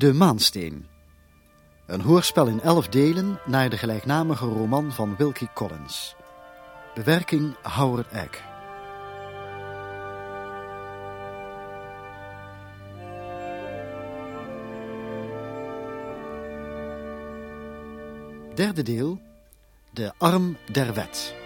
De Maansteen. Een hoorspel in elf delen naar de gelijknamige roman van Wilkie Collins. Bewerking Howard Egg. Derde deel. De arm der wet.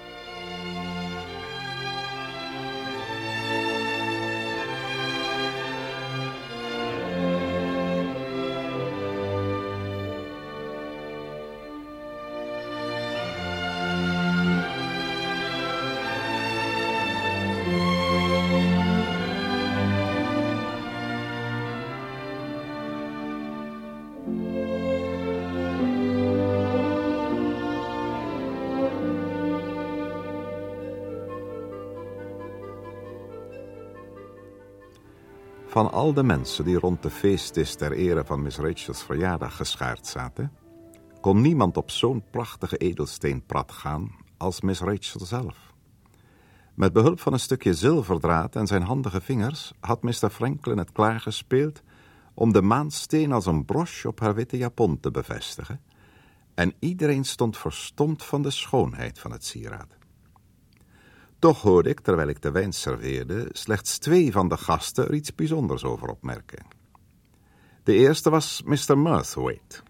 Van al de mensen die rond de feestdis ter ere van Miss Rachel's verjaardag geschaard zaten, kon niemand op zo'n prachtige edelsteenprat gaan als Miss Rachel zelf. Met behulp van een stukje zilverdraad en zijn handige vingers had Mr. Franklin het klaargespeeld om de maansteen als een broche op haar witte japon te bevestigen, en iedereen stond verstomd van de schoonheid van het sieraad. Toch hoorde ik, terwijl ik de wijn serveerde, slechts twee van de gasten er iets bijzonders over opmerken. De eerste was Mr. Murthwaite,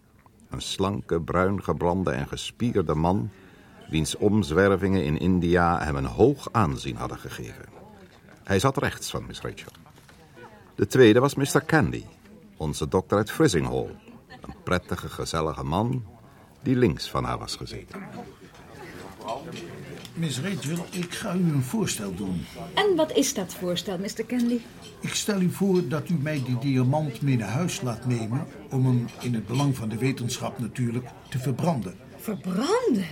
een slanke, bruin gebrande en gespierde man, wiens omzwervingen in India hem een hoog aanzien hadden gegeven. Hij zat rechts van Miss Rachel. De tweede was Mr. Candy, onze dokter uit Frizinghall, een prettige, gezellige man die links van haar was gezeten. Miss Rachel, ik ga u een voorstel doen. En wat is dat voorstel, Mr. Candy? Ik stel u voor dat u mij die diamant mee naar huis laat nemen... om hem, in het belang van de wetenschap natuurlijk, te verbranden. Verbranden?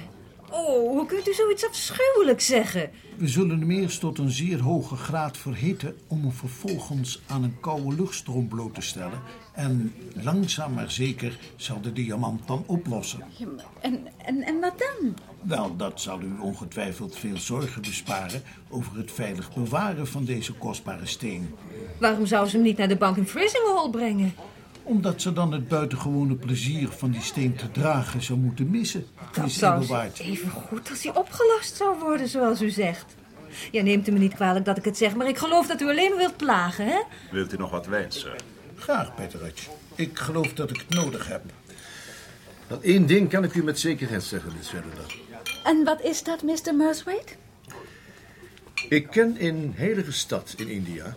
Oh, hoe kunt u zoiets afschuwelijks zeggen? We zullen hem eerst tot een zeer hoge graad verhitten... om hem vervolgens aan een koude luchtstroom bloot te stellen... en langzaam maar zeker zal de diamant dan oplossen. Ja, maar- en, en, en wat dan? Wel, dat zal u ongetwijfeld veel zorgen besparen... over het veilig bewaren van deze kostbare steen. Waarom zou ze hem niet naar de bank in Frizinghall brengen? Omdat ze dan het buitengewone plezier van die steen te dragen zou moeten missen. Dat Miss zou even goed als hij opgelost zou worden, zoals u zegt. Ja, neemt u me niet kwalijk dat ik het zeg, maar ik geloof dat u alleen maar wilt plagen, hè? Wilt u nog wat wijn, sir? Graag, Petteridge. Ik geloof dat ik het nodig heb. Wel, één ding kan ik u met zekerheid zeggen, Miss Verder. En wat is dat, Mr. Muswaite? Ik ken een heilige stad in India...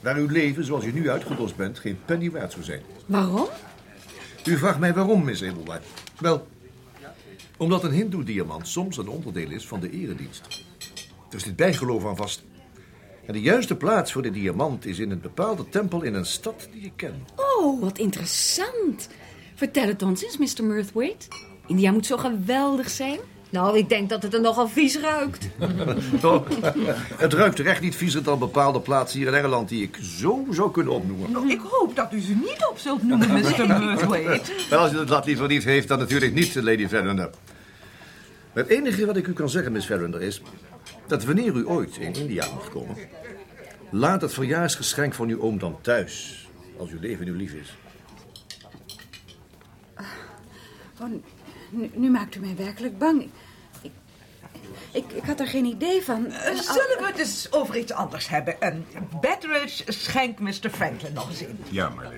waar uw leven, zoals u nu uitgedost bent, geen penny waard zou zijn. Waarom? U vraagt mij waarom, Miss Edelwaard. Wel, omdat een hindoe-diamant soms een onderdeel is van de eredienst. Er dit bijgeloof aan vast. En de juiste plaats voor de diamant is in een bepaalde tempel in een stad die ik ken. Oh, wat interessant. Vertel het ons eens, Mr. Mirthwaite. India moet zo geweldig zijn. Nou, ik denk dat het er nogal vies ruikt. Oh, het ruikt er echt niet viezer dan bepaalde plaatsen hier in Engeland die ik zo zou kunnen opnoemen. Oh, ik hoop dat u ze niet op zult noemen, Mr. Murthwaite. Wel, als u het laat liever niet heeft, dan natuurlijk niet, Lady Verinder. Het enige wat ik u kan zeggen, Miss Verinder, is... dat wanneer u ooit in India mocht komen... laat het verjaarsgeschenk van uw oom dan thuis... als uw leven u lief is. Oh, nu, nu maakt u mij werkelijk bang. Ik, ik, had er geen idee van. Eh, Zullen we het eens over iets anders hebben? Um, Betteridge schenkt Mr. Franklin nog eens in. Ja, lady.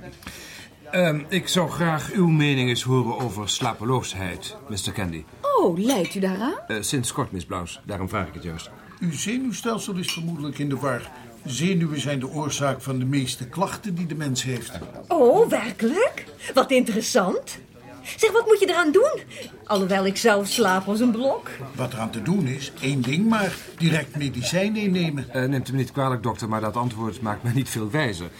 Ehm, ik zou graag uw mening eens horen over slapeloosheid, Mr. Candy. Oh, leidt u daaraan? Eh, sinds kort, Miss Blaus. Daarom vraag ik het juist. Uw zenuwstelsel is vermoedelijk in de war. Zenuwen zijn de oorzaak van de meeste klachten die de mens heeft. Oh, werkelijk? Wat interessant. Zeg, wat moet je eraan doen? Alhoewel ik zelf slaap als een blok. Wat eraan te doen is, één ding maar, direct medicijn innemen. Eh, neemt u me niet kwalijk, dokter, maar dat antwoord maakt mij niet veel wijzer.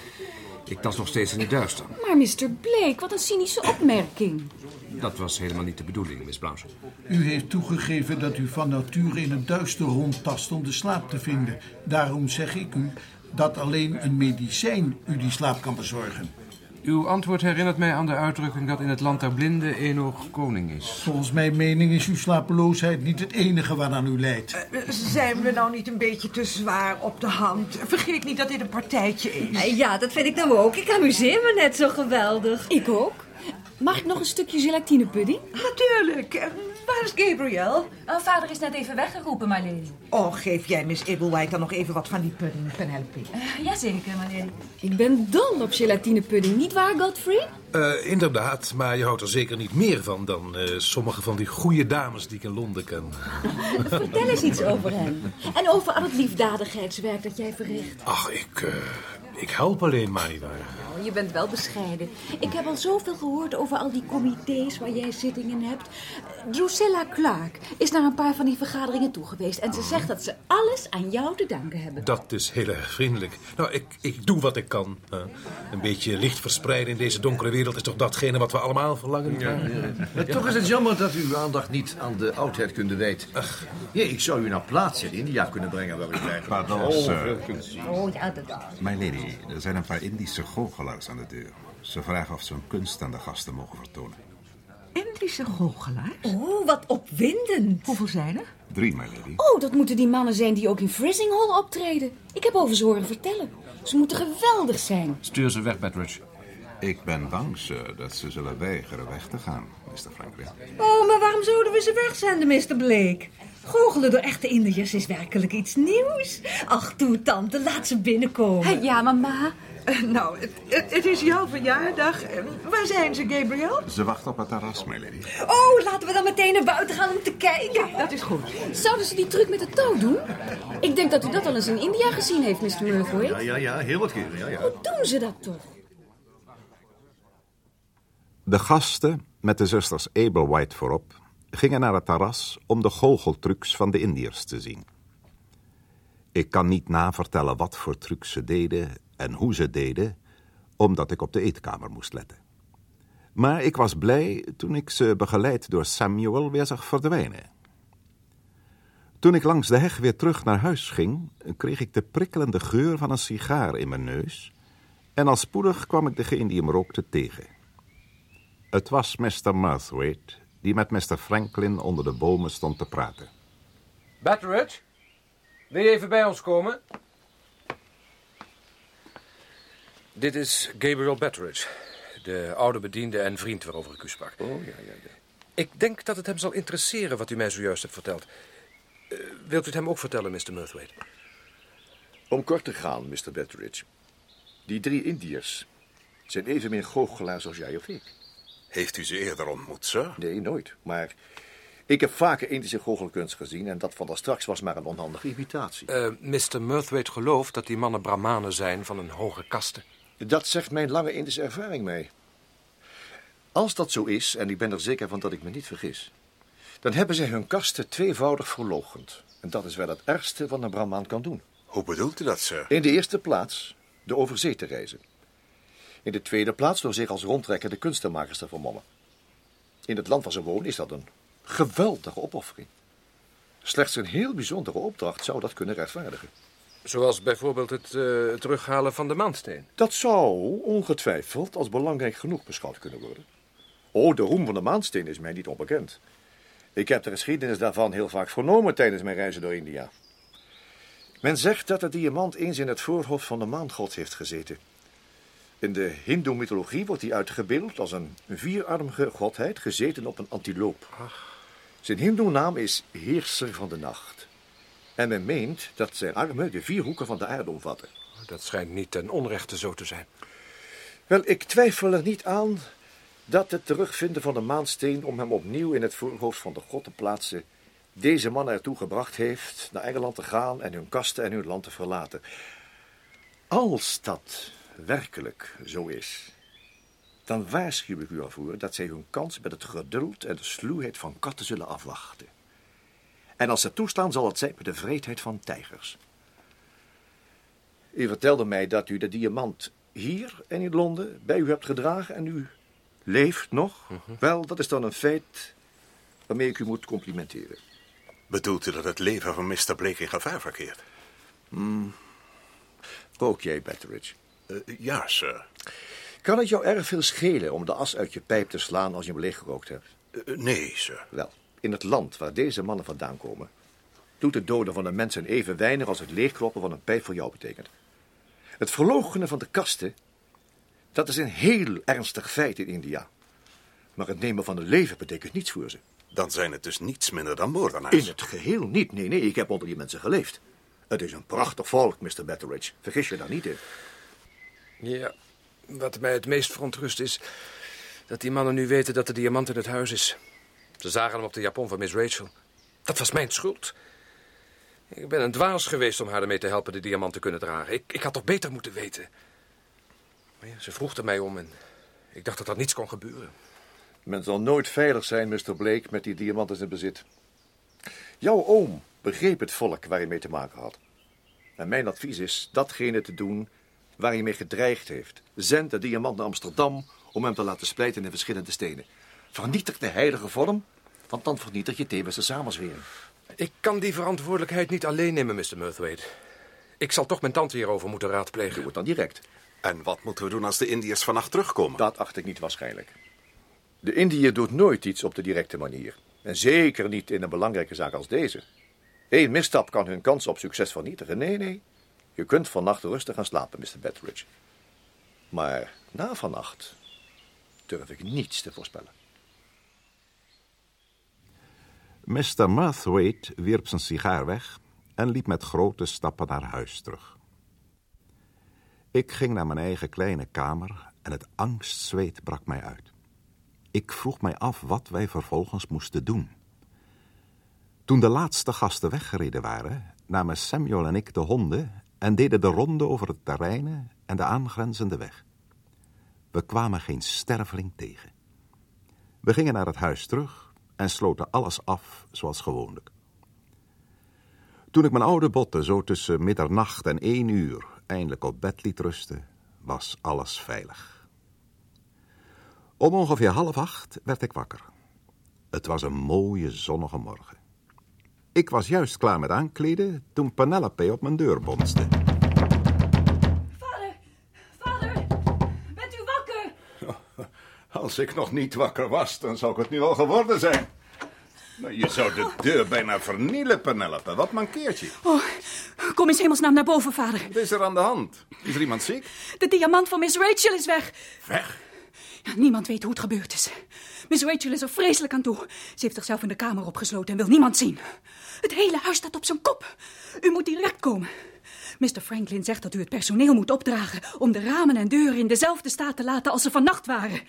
Ik tas nog steeds in het duister. Maar Mr. Blake, wat een cynische opmerking. Dat was helemaal niet de bedoeling, Miss Blaus. U heeft toegegeven dat u van nature in het duister rondtast om de slaap te vinden. Daarom zeg ik u dat alleen een medicijn u die slaap kan bezorgen. Uw antwoord herinnert mij aan de uitdrukking dat in het land der blinden één oog koning is. Volgens mijn mening is uw slapeloosheid niet het enige waaraan u leidt. Eh, Zijn we nou niet een beetje te zwaar op de hand? Vergeet niet dat dit een partijtje is. Eh, Ja, dat vind ik nou ook. Ik amuseer me net zo geweldig. Ik ook. Mag ik nog een stukje gelatinepudding? Natuurlijk. Eh, Waar is Gabriel? Vader is net even weggeroepen, my lady. Oh, geef jij Miss Ibblewhite dan nog even wat van die pudding, Penelope. Uh, jazeker, my lady. Ik ben dol op gelatinepudding, niet waar, Godfrey? Uh, inderdaad, maar je houdt er zeker niet meer van dan uh, sommige van die goede dames die ik in Londen ken. Vertel eens iets over hen. En over al het liefdadigheidswerk dat jij verricht. Ach, ik, uh, ik help alleen maar niet waar. Oh, je bent wel bescheiden. Ik heb al zoveel gehoord over al die comité's waar jij zittingen hebt. Drusilla Clark is naar een paar van die vergaderingen toe geweest. En ze zegt dat ze alles aan jou te danken hebben. Dat is heel erg vriendelijk. Nou, ik, ik doe wat ik kan. Een beetje licht verspreiden in deze donkere wereld is toch datgene wat we allemaal verlangen? Ja, ja. Maar toch is het jammer dat u uw aandacht niet aan de oudheid kunt wijten. Ach, ja, ik zou u naar plaats in India kunnen brengen waar u blijft. Pardon, oh, sir. Oh ja, dat... My lady, er zijn een paar Indische goochelaars aan de deur. Ze vragen of ze hun kunst aan de gasten mogen vertonen. Indische goochelaars? Oh, wat opwindend. Hoeveel zijn er? Drie, my lady. Oh, dat moeten die mannen zijn die ook in Frizinghall optreden. Ik heb over ze horen vertellen. Ze moeten geweldig zijn. Stuur ze weg, Bedridge. Ik ben bang, sir, dat ze zullen weigeren weg te gaan, Mr. Franklin. Oh, maar waarom zouden we ze wegzenden, Mr. Blake? Goochelen door echte Indiërs is werkelijk iets nieuws. Ach, toe, tante, laat ze binnenkomen. Ja, mama. Uh, nou, het, het, het, is jouw verjaardag. Uh, waar zijn ze, Gabriel? Ze wachten op het terras, my lady. Oh, laten we dan meteen naar buiten gaan om te kijken. Ja, dat is goed. Zouden ze die truc met de touw doen? Ik denk dat u dat al eens in India gezien heeft, Mr. Murphy. Ja, ja, ja, heel wat keren, ja, ja. Hoe doen ze dat toch? De gasten, met de zusters Ablewhite voorop, gingen naar het terras om de goocheltrucs van de Indiërs te zien. Ik kan niet navertellen wat voor trucs ze deden en hoe ze deden, omdat ik op de eetkamer moest letten. Maar ik was blij toen ik ze begeleid door Samuel weer zag verdwijnen. Toen ik langs de heg weer terug naar huis ging, kreeg ik de prikkelende geur van een sigaar in mijn neus en al spoedig kwam ik degene die hem rookte tegen. Het was Mr. Murthwaite, die met Mr. Franklin onder de bomen stond te praten. Batteridge, wil je even bij ons komen? Dit is Gabriel Batteridge, de oude bediende en vriend waarover ik u sprak. Oh, ja, ja, ja. Ik denk dat het hem zal interesseren wat u mij zojuist hebt verteld. Uh, wilt u het hem ook vertellen, Mr. Murthwaite? Om kort te gaan, Mr. Batteridge. Die drie Indiërs zijn evenmin goochelaars als jij of ik. Heeft u ze eerder ontmoet, sir? Nee, nooit. Maar ik heb vaker Indische goochelkunst gezien... en dat van daar straks was maar een onhandige imitatie. Uh, Mr. Murthwaite gelooft dat die mannen brahmanen zijn van een hoge kaste. Dat zegt mijn lange Indische ervaring mee. Als dat zo is, en ik ben er zeker van dat ik me niet vergis... dan hebben zij hun kasten tweevoudig verlogend. En dat is wel het ergste wat een brahmaan kan doen. Hoe bedoelt u dat, sir? In de eerste plaats de overzee te reizen. In de tweede plaats door zich als rondtrekkende kunstenmakers te vermommen. In het land waar ze wonen is dat een geweldige opoffering. Slechts een heel bijzondere opdracht zou dat kunnen rechtvaardigen. Zoals bijvoorbeeld het uh, terughalen van de maansteen. Dat zou ongetwijfeld als belangrijk genoeg beschouwd kunnen worden. Oh, de roem van de maansteen is mij niet onbekend. Ik heb de geschiedenis daarvan heel vaak vernomen tijdens mijn reizen door India. Men zegt dat de diamant eens in het voorhoofd van de maangod heeft gezeten. In de hindoe-mythologie wordt hij uitgebeeld als een vierarmige godheid gezeten op een antiloop. Zijn hindoe-naam is Heerser van de Nacht. En men meent dat zijn armen de vier hoeken van de aarde omvatten. Dat schijnt niet ten onrechte zo te zijn. Wel, ik twijfel er niet aan dat het terugvinden van de maansteen om hem opnieuw in het voorhoofd van de god te plaatsen deze man ertoe gebracht heeft naar Engeland te gaan en hun kasten en hun land te verlaten. Als dat werkelijk zo is, dan waarschuw ik u ervoor dat zij hun kans met het geduld en de sluwheid van katten zullen afwachten. En als ze toestaan, zal het zijn met de vreedheid van tijgers. U vertelde mij dat u de diamant hier en in Londen bij u hebt gedragen en u leeft nog. -huh. Wel, dat is dan een feit waarmee ik u moet complimenteren. Bedoelt u dat het leven van Mr. Blake in gevaar verkeert? Hmm. Ook jij, Betteridge? Uh, ja, sir. Kan het jou erg veel schelen om de as uit je pijp te slaan als je hem leeggerookt hebt? Uh, nee, sir. Wel, in het land waar deze mannen vandaan komen... doet het doden van een mens even weinig als het leegkloppen van een pijp voor jou betekent. Het verloochenen van de kasten, dat is een heel ernstig feit in India. Maar het nemen van een leven betekent niets voor ze. Dan zijn het dus niets minder dan moordenaars. In het geheel niet. Nee, nee, ik heb onder die mensen geleefd. Het is een prachtig volk, Mr. Betteridge. Vergis je daar niet in. Ja, wat mij het meest verontrust is... dat die mannen nu weten dat de diamant in het huis is. Ze zagen hem op de japon van Miss Rachel. Dat was mijn schuld. Ik ben een dwaas geweest om haar ermee te helpen de diamant te kunnen dragen. Ik, ik had toch beter moeten weten. Maar ja, ze vroeg er mij om en ik dacht dat dat niets kon gebeuren. Men zal nooit veilig zijn, Mr. Blake, met die diamant in zijn bezit. Jouw oom begreep het volk waar hij mee te maken had. En mijn advies is datgene te doen waar hij mee gedreigd heeft. Zend de diamant naar Amsterdam om hem te laten splijten in verschillende stenen. Vernietig de heilige vorm, want dan vernietig je tevens de samenzwering. Ik kan die verantwoordelijkheid niet alleen nemen, Mr. Murthwaite. Ik zal toch mijn tante hierover moeten raadplegen. Doe het dan direct. En wat moeten we doen als de Indiërs vannacht terugkomen? Dat acht ik niet waarschijnlijk. De Indiër doet nooit iets op de directe manier. En zeker niet in een belangrijke zaak als deze. Eén misstap kan hun kans op succes vernietigen. Nee, nee. Je kunt vannacht rustig gaan slapen, Mr. Betteridge. Maar na vannacht durf ik niets te voorspellen. Mr. Murthwaite wierp zijn sigaar weg en liep met grote stappen naar huis terug. Ik ging naar mijn eigen kleine kamer en het angstzweet brak mij uit. Ik vroeg mij af wat wij vervolgens moesten doen. Toen de laatste gasten weggereden waren, namen Samuel en ik de honden en deden de ronde over het terrein en de aangrenzende weg. We kwamen geen sterveling tegen. We gingen naar het huis terug en sloten alles af zoals gewoonlijk. Toen ik mijn oude botten zo tussen middernacht en één uur eindelijk op bed liet rusten, was alles veilig. Om ongeveer half acht werd ik wakker. Het was een mooie zonnige morgen. Ik was juist klaar met aankleden toen Penelope op mijn deur bonste. Vader, vader, bent u wakker? Als ik nog niet wakker was, dan zou ik het nu al geworden zijn. Maar je zou de deur bijna vernielen, Penelope. Wat mankeert je? Oh, kom eens hemelsnaam naar boven, vader. Wat is er aan de hand? Is er iemand ziek? De diamant van Miss Rachel is weg. Weg? Niemand weet hoe het gebeurd is. Miss Rachel is er vreselijk aan toe. Ze heeft zichzelf in de kamer opgesloten en wil niemand zien. Het hele huis staat op zijn kop. U moet direct komen. Mr. Franklin zegt dat u het personeel moet opdragen om de ramen en deuren in dezelfde staat te laten als ze vannacht waren.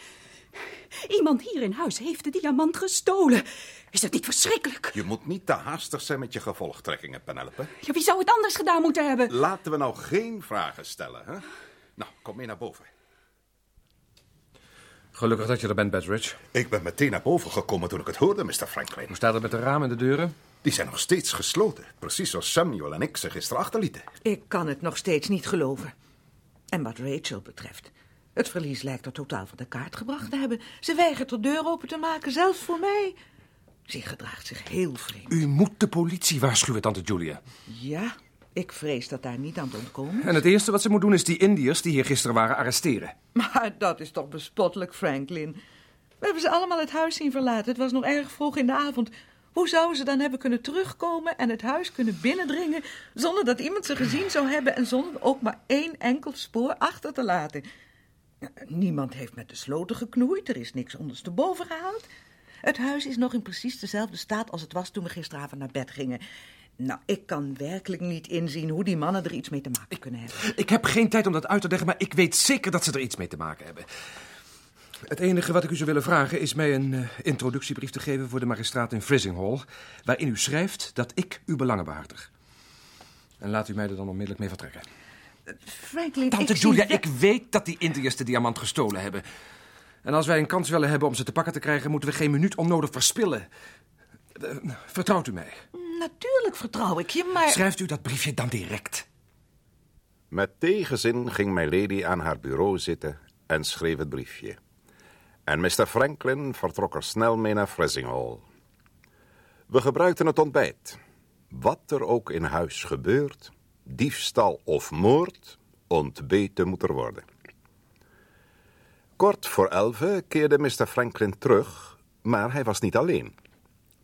Iemand hier in huis heeft de diamant gestolen. Is dat niet verschrikkelijk? Je moet niet te haastig zijn met je gevolgtrekkingen, Penelope. Ja, wie zou het anders gedaan moeten hebben? Laten we nou geen vragen stellen, hè? Nou, kom mee naar boven. Gelukkig dat je er bent, Betteridge. Ik ben meteen naar boven gekomen toen ik het hoorde, Mr. Franklin. Hoe staat het met de ramen en de deuren? Die zijn nog steeds gesloten. Precies zoals Samuel en ik ze gisteren achterlieten. Ik kan het nog steeds niet geloven. En wat Rachel betreft, het verlies lijkt er totaal van de kaart gebracht te hebben. Ze weigert de deur open te maken, zelfs voor mij. Ze gedraagt zich heel vreemd. U moet de politie waarschuwen, tante Julia. Ja, ik vrees dat daar niet aan te ontkomen. En het eerste wat ze moet doen is die Indiërs die hier gisteren waren arresteren. Maar dat is toch bespottelijk, Franklin. We hebben ze allemaal het huis zien verlaten. Het was nog erg vroeg in de avond. Hoe zouden ze dan hebben kunnen terugkomen en het huis kunnen binnendringen... zonder dat iemand ze gezien zou hebben... en zonder ook maar één enkel spoor achter te laten? Niemand heeft met de sloten geknoeid. Er is niks ondersteboven gehaald. Het huis is nog in precies dezelfde staat als het was toen we gisteravond naar bed gingen. Nou, ik kan werkelijk niet inzien hoe die mannen er iets mee te maken kunnen hebben. Ik heb geen tijd om dat uit te leggen, maar ik weet zeker dat ze er iets mee te maken hebben. Het enige wat ik u zou willen vragen is mij een uh, introductiebrief te geven voor de magistraat in Frizinghall, waarin u schrijft dat ik uw belangen behartig. En laat u mij er dan onmiddellijk mee vertrekken. Franklin, Tante ik Julia, ik weet dat die Indiërs de diamant gestolen hebben. En als wij een kans willen hebben om ze te pakken te krijgen, moeten we geen minuut onnodig verspillen. Uh, vertrouwt u mij? Natuurlijk vertrouw ik je, maar... Schrijft u dat briefje dan direct. Met tegenzin ging mijn lady aan haar bureau zitten en schreef het briefje. En Mr. Franklin vertrok er snel mee naar Frizinghall. We gebruikten het ontbijt. Wat er ook in huis gebeurt, diefstal of moord, ontbeten moet er worden. Kort voor elven keerde Mr. Franklin terug, maar hij was niet alleen.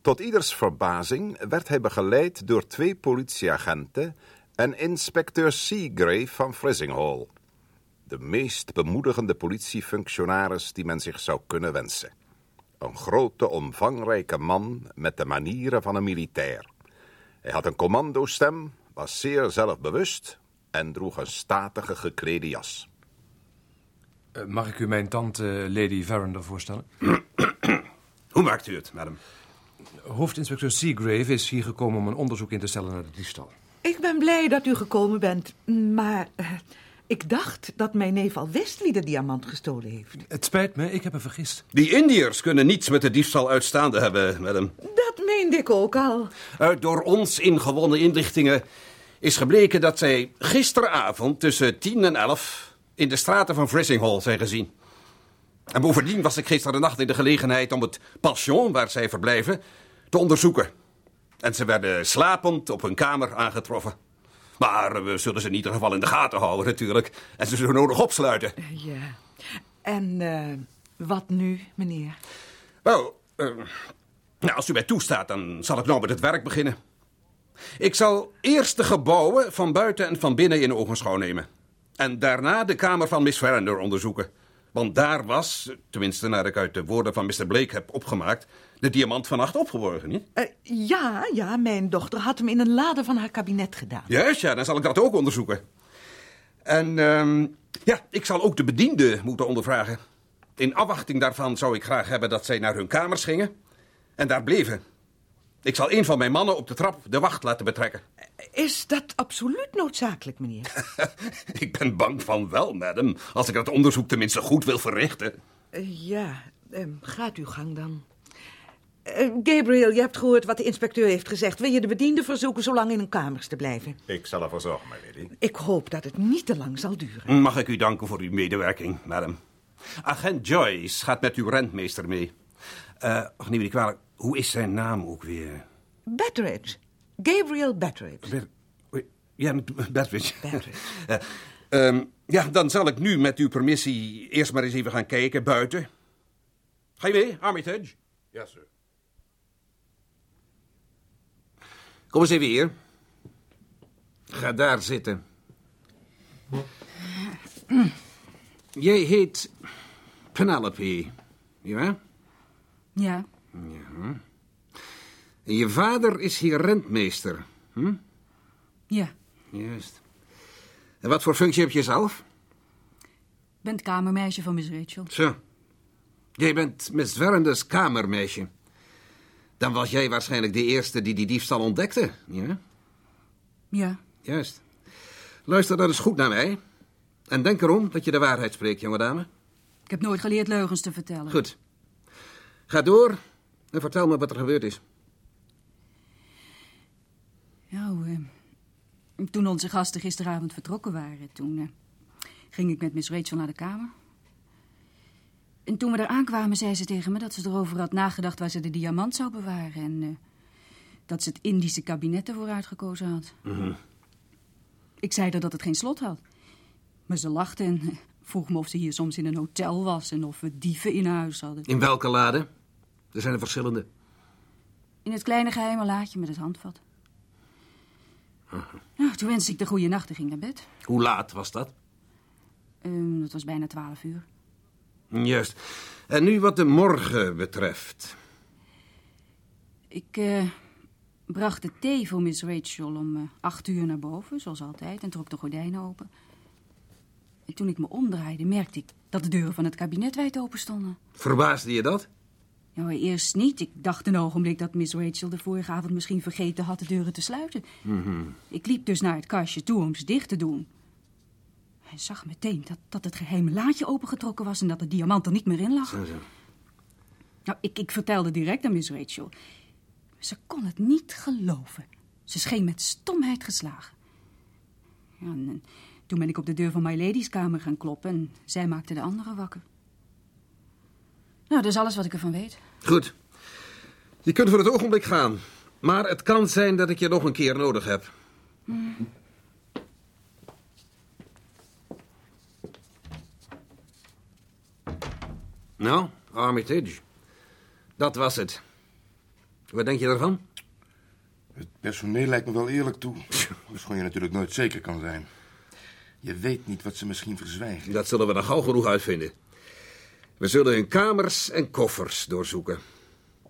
Tot ieders verbazing werd hij begeleid door twee politieagenten en inspecteur Seagrave van Frizinghall. De meest bemoedigende politiefunctionaris die men zich zou kunnen wensen. Een grote, omvangrijke man met de manieren van een militair. Hij had een commandostem, was zeer zelfbewust en droeg een statige geklede jas. Eh, mag ik u mijn tante Lady Verinder voorstellen? Hoe maakt u het, madam? Hoofdinspecteur Seagrave is hier gekomen om een onderzoek in te stellen naar de diefstal. Ik ben blij dat u gekomen bent, maar eh, ik dacht dat mijn neef al wist wie de diamant gestolen heeft. Het spijt me, ik heb me vergist. Die Indiërs kunnen niets met de diefstal uitstaande hebben, madam. Dat meende ik ook al. Uit door ons ingewonnen inlichtingen is gebleken dat zij gisteravond tussen 10 en 11 in de straten van Frizinghall zijn gezien. En bovendien was ik gisteren nacht in de gelegenheid om het pension waar zij verblijven te onderzoeken. En ze werden slapend op hun kamer aangetroffen. Maar we zullen ze in ieder geval in de gaten houden natuurlijk. En ze zo nodig opsluiten. Ja. En eh, wat nu, meneer? Wel, eh, nou, als u mij toestaat, dan zal ik nou met het werk beginnen. Ik zal eerst de gebouwen van buiten en van binnen in ogenschouw nemen. En daarna de kamer van Miss Verinder onderzoeken. Want daar was, tenminste naar ik uit de woorden van Mr. Blake heb opgemaakt, de diamant vannacht opgeborgen, niet? Eh, ja, ja, mijn dochter had hem in een lade van haar kabinet gedaan. Juist, ja, dan zal ik dat ook onderzoeken. En ehm, ja, ik zal ook de bedienden moeten ondervragen. In afwachting daarvan zou ik graag hebben dat zij naar hun kamers gingen en daar bleven. Ik zal een van mijn mannen op de trap de wacht laten betrekken. Is dat absoluut noodzakelijk, meneer? ik ben bang van wel, madam. Als ik dat onderzoek tenminste goed wil verrichten. Uh, ja, uh, gaat uw gang dan. Uh, Gabriel, je hebt gehoord wat de inspecteur heeft gezegd. Wil je de bediende verzoeken zo lang in hun kamers te blijven? Ik zal ervoor zorgen, my lady. Ik hoop dat het niet te lang zal duren. Mag ik u danken voor uw medewerking, madam. Agent Joyce gaat met uw rentmeester mee. Uh, ach, neem me niet kwalijk. Hoe is zijn naam ook weer? Betteridge. Gabriel Betteridge. Bet ja, Betteridge. Betteridge. uh, um, ja, dan zal ik nu met uw permissie eerst maar eens even gaan kijken buiten. Ga je mee, Armitage? Ja, sir. Kom eens even hier. Ga daar zitten. Jij heet Penelope, ja? Ja. Ja. En je vader is hier rentmeester, hm? Ja. Juist. En wat voor functie heb je zelf? Ik ben het kamermeisje van Miss Rachel. Zo. Jij bent Miss Verenders kamermeisje. Dan was jij waarschijnlijk de eerste die die diefstal ontdekte, ja? Ja. Juist. Luister dan eens goed naar mij. En denk erom dat je de waarheid spreekt, jonge dame. Ik heb nooit geleerd leugens te vertellen. Goed. Ga door en vertel me wat er gebeurd is. Nou, uh, toen onze gasten gisteravond vertrokken waren, toen uh, ging ik met Miss Rachel naar de kamer. En toen we daar aankwamen, zei ze tegen me dat ze erover had nagedacht waar ze de diamant zou bewaren. En uh, dat ze het Indische kabinet ervoor uitgekozen had. Mm -hmm. Ik zei haar dat het geen slot had. Maar ze lachte en vroeg me of ze hier soms in een hotel was en of we dieven in huis hadden. In welke lade? Er zijn er verschillende. In het kleine geheime laadje met het handvat. Nou, toen wenste ik de goede nacht en ging naar bed. Hoe laat was dat? Um, dat was bijna twaalf uur. Juist. En nu wat de morgen betreft. Ik uh, bracht de thee voor Miss Rachel om uh, acht uur naar boven, zoals altijd, en trok de gordijnen open. En toen ik me omdraaide, merkte ik dat de deuren van het kabinet wijd open stonden. Verbaasde je dat? Nou, eerst niet. Ik dacht een ogenblik dat Miss Rachel de vorige avond misschien vergeten had de deuren te sluiten. Mm -hmm. Ik liep dus naar het kastje toe om ze dicht te doen. Hij zag meteen dat, dat het geheime laadje opengetrokken was en dat de diamant er niet meer in lag. Zo, zo. Nou, ik, ik vertelde direct aan Miss Rachel. Ze kon het niet geloven. Ze scheen met stomheid geslagen. Ja, en, en, toen ben ik op de deur van My Lady's kamer gaan kloppen en zij maakte de anderen wakker. Nou, dat is alles wat ik ervan weet. Goed. Je kunt voor het ogenblik gaan. Maar het kan zijn dat ik je nog een keer nodig heb. Hmm. Nou, Armitage. Dat was het. Wat denk je ervan? Het personeel lijkt me wel eerlijk toe. Schoon je natuurlijk nooit zeker kan zijn. Je weet niet wat ze misschien verzwijgen. Dat zullen we nog gauw genoeg uitvinden. We zullen hun kamers en koffers doorzoeken.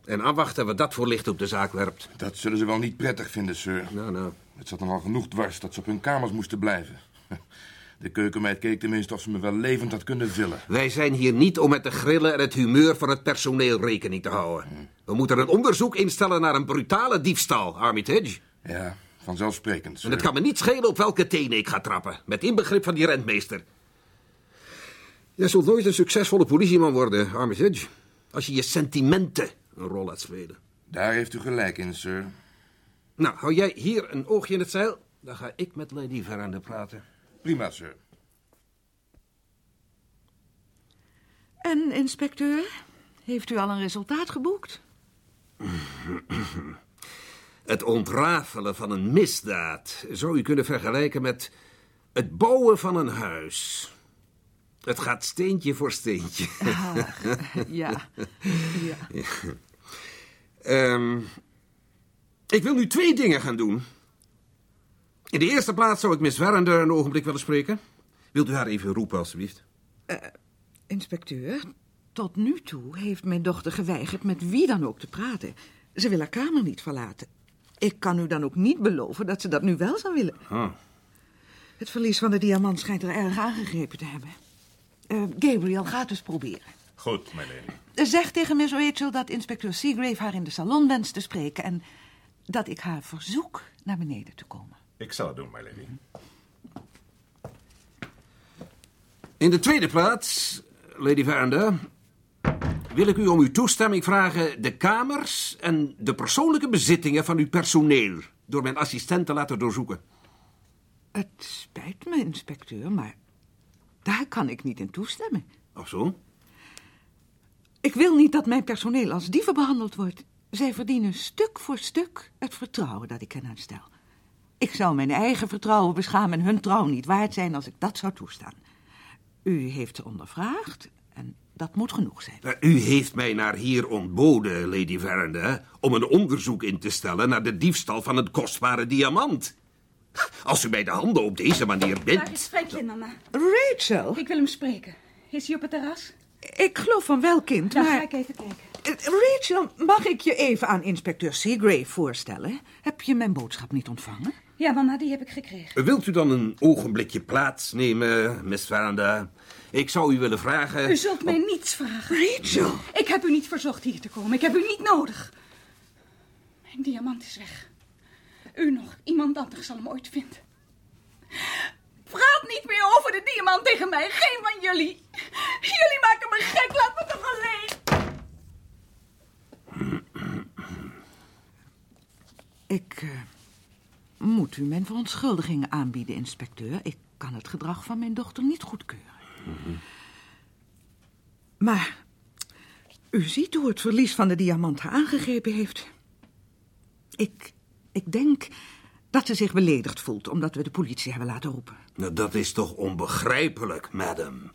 En afwachten wat dat voor licht op de zaak werpt. Dat zullen ze wel niet prettig vinden, sir. Nou, nou. Het zat nogal genoeg dwars dat ze op hun kamers moesten blijven. De keukenmeid keek tenminste of ze me wel levend had kunnen vullen. Wij zijn hier niet om met de grillen en het humeur van het personeel rekening te houden. We moeten een onderzoek instellen naar een brutale diefstal, Armitage. Ja, vanzelfsprekend, En sir. het kan me niet schelen op welke tenen ik ga trappen. Met inbegrip van die rentmeester. Jij zult nooit een succesvolle politieman worden, Armitage. Als je je sentimenten een rol laat spelen. Daar heeft u gelijk in, sir. Nou, hou jij hier een oogje in het zeil. Dan ga ik met Lady Veranda praten. Prima, sir. En, inspecteur, heeft u al een resultaat geboekt? Het ontrafelen van een misdaad zou je kunnen vergelijken met het bouwen van een huis. Het gaat steentje voor steentje. Ah, ja. ja. Ehm, ik wil nu twee dingen gaan doen. In de eerste plaats zou ik Miss Werender een ogenblik willen spreken. Wilt u haar even roepen, alstublieft? Inspecteur, tot nu toe heeft mijn dochter geweigerd met wie dan ook te praten. Ze wil haar kamer niet verlaten. Ik kan u dan ook niet beloven dat ze dat nu wel zou willen. Het verlies van de diamant schijnt er erg aangegrepen te hebben. Eh, Gabriel, gaat dus proberen. Goed, my lady. Zeg tegen Miss Rachel dat inspecteur Seagrave haar in de salon wenst te spreken... en dat ik haar verzoek naar beneden te komen. Ik zal het doen, my lady. In de tweede plaats, Lady Veranda, wil ik u om uw toestemming vragen de kamers en de persoonlijke bezittingen van uw personeel door mijn assistent te laten doorzoeken. Het spijt me, inspecteur, maar daar kan ik niet in toestemmen. Of zo? Ik wil niet dat mijn personeel als dieven behandeld wordt. Zij verdienen stuk voor stuk het vertrouwen dat ik hen uitstel. Ik zou mijn eigen vertrouwen beschamen en hun trouw niet waard zijn als ik dat zou toestaan. U heeft ze ondervraagd en dat moet genoeg zijn. Maar U heeft mij naar hier ontboden, Lady Veranda, om een onderzoek in te stellen naar de diefstal van het kostbare diamant. Als u mij de handen op deze manier Daar bindt... is Franklin, mama. Rachel? Ik wil hem spreken. Is hij op het terras? Ik geloof van wel, kind, Dan maar... ga ik even kijken. Eh, Rachel, mag ik je even aan inspecteur Seagrave voorstellen? Heb je mijn boodschap niet ontvangen? Ja, mama, die heb ik gekregen. Wilt u dan een ogenblikje plaatsnemen, Miss Veranda? Ik zou u willen vragen... U zult mij niets vragen. Rachel! Ik heb u niet verzocht hier te komen. Ik heb u niet nodig. Mijn diamant is weg. U nog, iemand anders zal hem ooit vinden. Praat niet meer over de diamant tegen mij. Geen van jullie. Jullie maken me gek. Laat me toch alleen. Ik eh, moet u mijn verontschuldigingen aanbieden, inspecteur. Ik kan het gedrag van mijn dochter niet goedkeuren. Maar u ziet hoe het verlies van de diamant haar aangegrepen heeft. Ik, ik denk dat ze zich beledigd voelt omdat we de politie hebben laten roepen. Nou, dat is toch onbegrijpelijk, madam.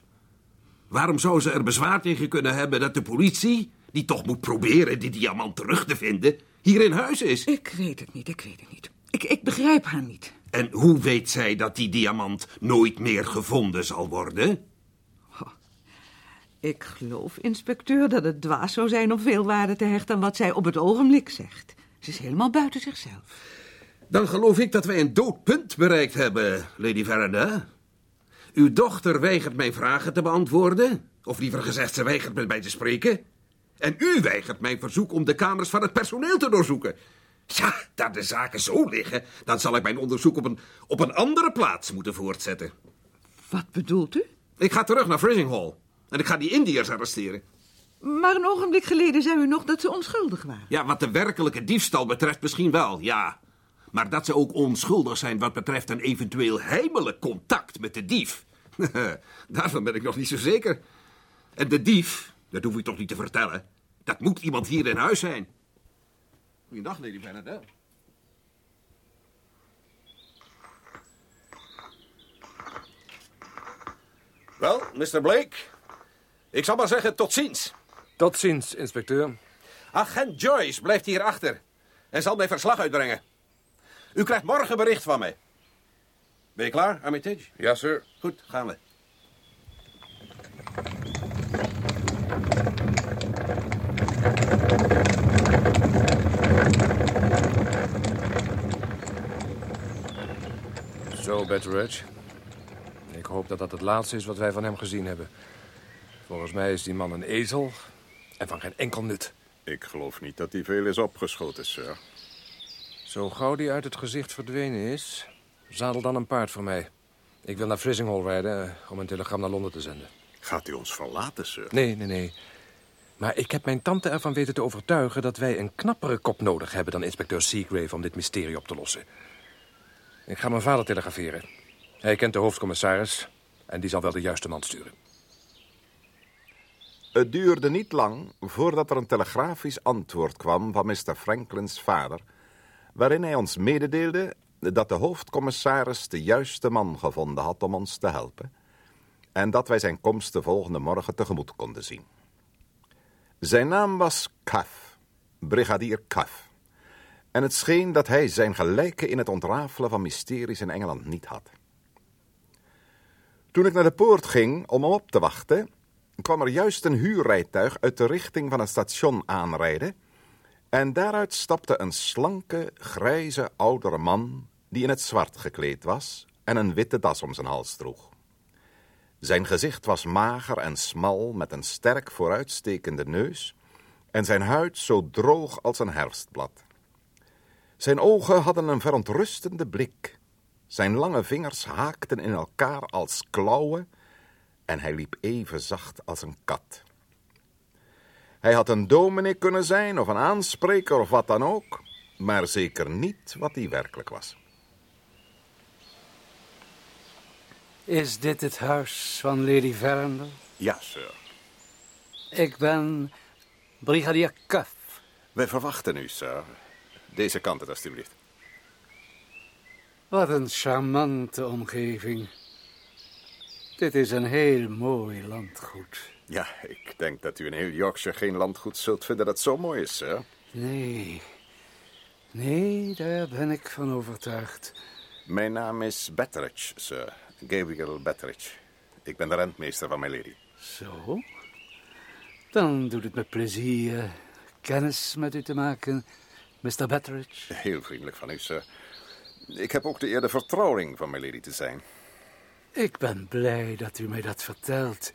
Waarom zou ze er bezwaar tegen kunnen hebben dat de politie, die toch moet proberen die diamant terug te vinden, hier in huis is? Ik weet het niet, ik weet het niet. Ik, ik begrijp haar niet. En hoe weet zij dat die diamant nooit meer gevonden zal worden? Ik geloof, inspecteur, dat het dwaas zou zijn om veel waarde te hechten aan wat zij op het ogenblik zegt. Ze is helemaal buiten zichzelf. Dan geloof ik dat wij een dood punt bereikt hebben, Lady Veranda. Uw dochter weigert mijn vragen te beantwoorden. Of liever gezegd, ze weigert met mij te spreken. En u weigert mijn verzoek om de kamers van het personeel te doorzoeken. Ja, daar de zaken zo liggen, dan zal ik mijn onderzoek op een, op een andere plaats moeten voortzetten. Wat bedoelt u? Ik ga terug naar Frising Hall. En ik ga die Indiërs arresteren. Maar een ogenblik geleden zei u nog dat ze onschuldig waren. Ja, wat de werkelijke diefstal betreft misschien wel, ja. Maar dat ze ook onschuldig zijn wat betreft een eventueel heimelijk contact met de dief. Daarvan ben ik nog niet zo zeker. En de dief, dat hoef ik toch niet te vertellen. Dat moet iemand hier in huis zijn. Goeiedag, Lady Bernadette. Wel, Mr. Blake. Ik zal maar zeggen tot ziens. Tot ziens, inspecteur. Agent Joyce blijft hier achter en zal mij verslag uitbrengen. U krijgt morgen bericht van mij. Ben je klaar, Armitage? Ja, sir. Goed, gaan we. Zo, Betteridge. Ik hoop dat dat het laatste is wat wij van hem gezien hebben. Volgens mij is die man een ezel en van geen enkel nut. Ik geloof niet dat hij veel is opgeschoten, sir. Zo gauw die uit het gezicht verdwenen is, zadel dan een paard voor mij. Ik wil naar Frissinghall rijden eh, om een telegram naar Londen te zenden. Gaat u ons verlaten, sir? Nee, nee, nee. Maar ik heb mijn tante ervan weten te overtuigen dat wij een knappere kop nodig hebben dan inspecteur Seagrave om dit mysterie op te lossen. Ik ga mijn vader telegraferen. Hij kent de hoofdcommissaris en die zal wel de juiste man sturen. Het duurde niet lang voordat er een telegrafisch antwoord kwam van Mr. Franklin's vader, waarin hij ons mededeelde dat de hoofdcommissaris de juiste man gevonden had om ons te helpen en dat wij zijn komst de volgende morgen tegemoet konden zien. Zijn naam was Cuff, brigadier Cuff, en het scheen dat hij zijn gelijke in het ontrafelen van mysteries in Engeland niet had. Toen ik naar de poort ging om hem op te wachten, kwam er juist een huurrijtuig uit de richting van het station aanrijden. En daaruit stapte een slanke, grijze, oudere man die in het zwart gekleed was en een witte das om zijn hals droeg. Zijn gezicht was mager en smal met een sterk vooruitstekende neus en zijn huid zo droog als een herfstblad. Zijn ogen hadden een verontrustende blik. Zijn lange vingers haakten in elkaar als klauwen en hij liep even zacht als een kat. Hij had een dominee kunnen zijn of een aanspreker of wat dan ook, maar zeker niet wat hij werkelijk was. Is dit het huis van Lady Verinder? Ja, sir. Ik ben brigadier Cuff. Wij verwachten u, sir. Deze kant het, alstublieft. Wat een charmante omgeving. Dit is een heel mooi landgoed. Ja, ik denk dat u in heel Yorkshire geen landgoed zult vinden dat zo mooi is, sir. Nee. Nee, daar ben ik van overtuigd. Mijn naam is Betteridge, sir. Gabriel Betteridge. Ik ben de rentmeester van mijn lady. Zo? Dan doet het me plezier kennis met u te maken, Mr. Betteridge. Heel vriendelijk van u, sir. Ik heb ook de eer de vertrouweling van mijn lady te zijn. Ik ben blij dat u mij dat vertelt.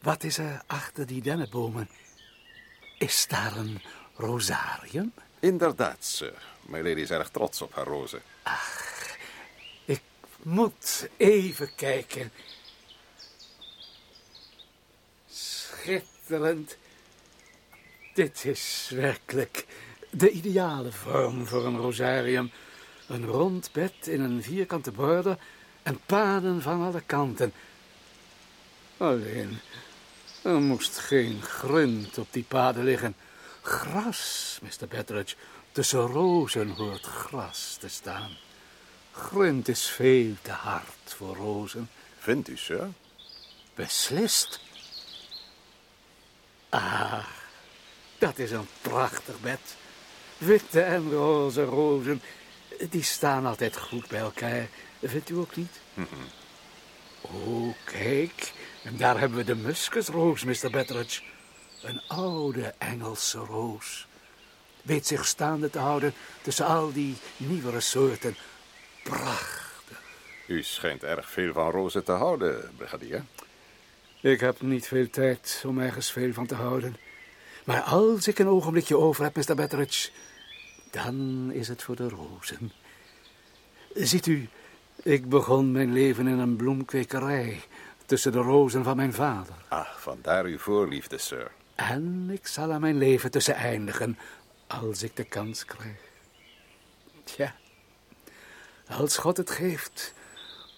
Wat is er achter die dennenbomen? Is daar een rosarium? Inderdaad, sir. Mijn lady is erg trots op haar rozen. Ach, ik moet even kijken. Schitterend. Dit is werkelijk de ideale vorm voor een rosarium. Een rond bed in een vierkante border en paden van alle kanten. Alleen, er moest geen grunt op die paden liggen. Gras, Mr. Betteridge. Tussen rozen hoort gras te staan. Grunt is veel te hard voor rozen. Vindt u, sir? Beslist. Ah, dat is een prachtig bed. Witte en roze rozen, die staan altijd goed bij elkaar. Vindt u ook niet? Oh, kijk, en daar hebben we de muskusroos, Mr. Betteridge. Een oude Engelse roos. Weet zich staande te houden tussen al die nieuwere soorten. Prachtig. U schijnt erg veel van rozen te houden, brigadier. Ik heb niet veel tijd om ergens veel van te houden. Maar als ik een ogenblikje over heb, Mr. Betteridge, dan is het voor de rozen. Ziet u, ik begon mijn leven in een bloemkwekerij tussen de rozen van mijn vader. Ah, vandaar uw voorliefde, sir. En ik zal aan mijn leven tussen eindigen als ik de kans krijg. Tja, als God het geeft,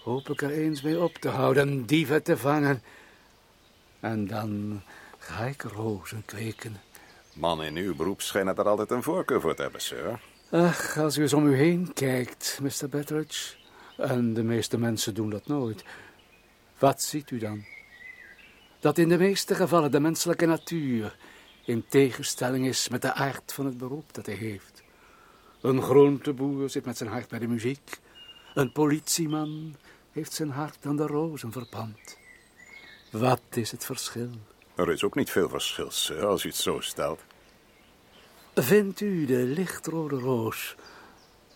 hoop ik er eens mee op te houden, dieven te vangen. En dan ga ik rozen kweken. Mannen in uw beroep schijnen er altijd een voorkeur voor te hebben, sir. Ach, als u eens om u heen kijkt, Mr. Betteridge. En de meeste mensen doen dat nooit. Wat ziet u dan? dat in de meeste gevallen de menselijke natuur in tegenstelling is met de aard van het beroep dat hij heeft. Een groenteboer zit met zijn hart bij de muziek. Een politieman heeft zijn hart aan de rozen verpand. Wat is het verschil? Er is ook niet veel verschil, sir, als u het zo stelt. Vindt u de lichtrode roos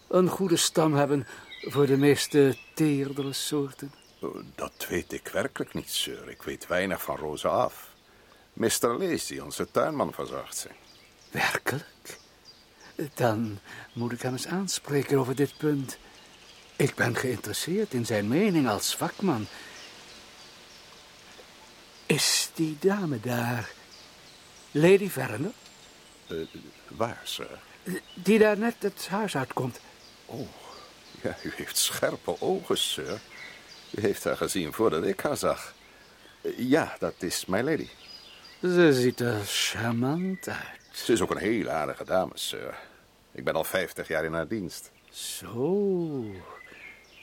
een goede stam hebben voor de meeste teerdere soorten? Oh, Dat weet ik werkelijk niet, sir. Ik weet weinig van rozen af. Mr. Lacey, onze tuinman, verzorgt ze. Werkelijk? Dan moet ik hem eens aanspreken over dit punt. Ik ben geïnteresseerd in zijn mening als vakman. Is die dame daar Lady Verner? Eh, waar, sir? Die daar net het huis uitkomt. Oh, ja, u heeft scherpe ogen, sir. U heeft haar gezien voordat ik haar zag. Eh, Ja, dat is my lady. Ze ziet er charmant uit. Ze is ook een heel aardige dame, sir. Ik ben al vijftig jaar in haar dienst. Zo,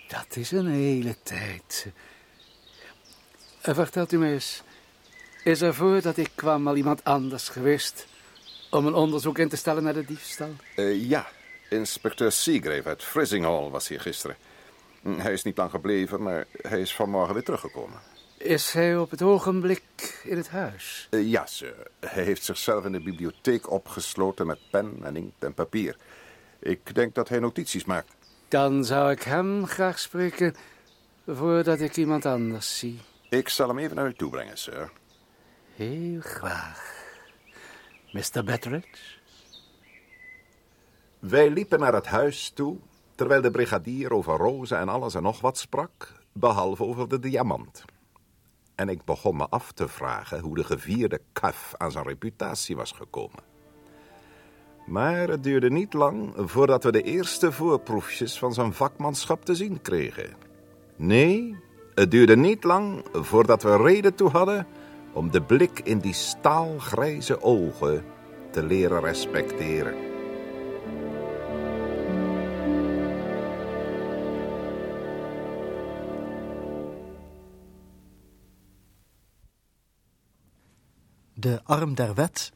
dat is een hele tijd. En vertelt u me eens, is er voordat ik kwam al iemand anders geweest om een onderzoek in te stellen naar de diefstal? Eh, ja, inspecteur Seagrave uit Frizinghall was hier gisteren. Hm, Hij is niet lang gebleven, maar hij is vanmorgen weer teruggekomen. Is hij op het ogenblik in het huis? Eh, ja, sir. Hij heeft zichzelf in de bibliotheek opgesloten met pen en inkt en papier. Ik denk dat hij notities maakt. Dan zou ik hem graag spreken voordat ik iemand anders zie. Ik zal hem even naar u toe brengen, sir. Heel graag. Mr. Betteridge? Wij liepen naar het huis toe, terwijl de brigadier over rozen en alles en nog wat sprak, behalve over de diamant. En ik begon me af te vragen hoe de gevierde Cuff aan zijn reputatie was gekomen. Maar het duurde niet lang voordat we de eerste voorproefjes van zijn vakmanschap te zien kregen. Nee, het duurde niet lang voordat we reden toe hadden om de blik in die staalgrijze ogen te leren respecteren. De Arm der Wet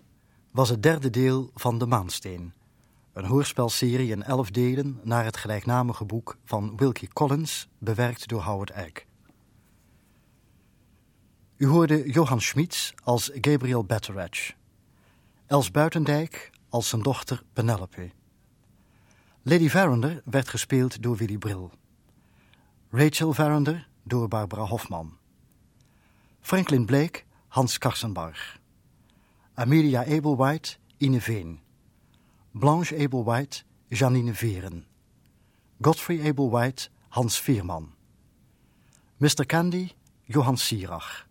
was het derde deel van De Maansteen. Een hoorspelserie in elf delen naar het gelijknamige boek van Wilkie Collins, bewerkt door Howard Egg. U hoorde Johan Schmitz als Gabriel Betteredge. Els Buitendijk als zijn dochter Penelope. Lady Verinder werd gespeeld door Willy Brill. Rachel Verinder door Barbara Hofman. Franklin Blake, Hans Karsenbarg. Amelia Abelwhite, Ine Veen. Blanche Abelwhite, Janine Veren. Godfrey Abelwhite, Hans Veerman. Mr. Candy, Johan Sierach.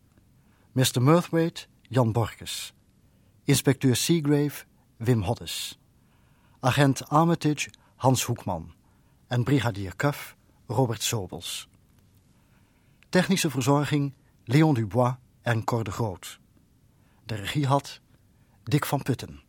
Mr. Murthwaite, Jan Borges. Inspecteur Seagrave, Wim Hoddes. Agent Armitage, Hans Hoekman. En brigadier Cuff, Robert Sobels. Technische verzorging, Leon Dubois en Cor de Groot. De regie had Dick van Putten.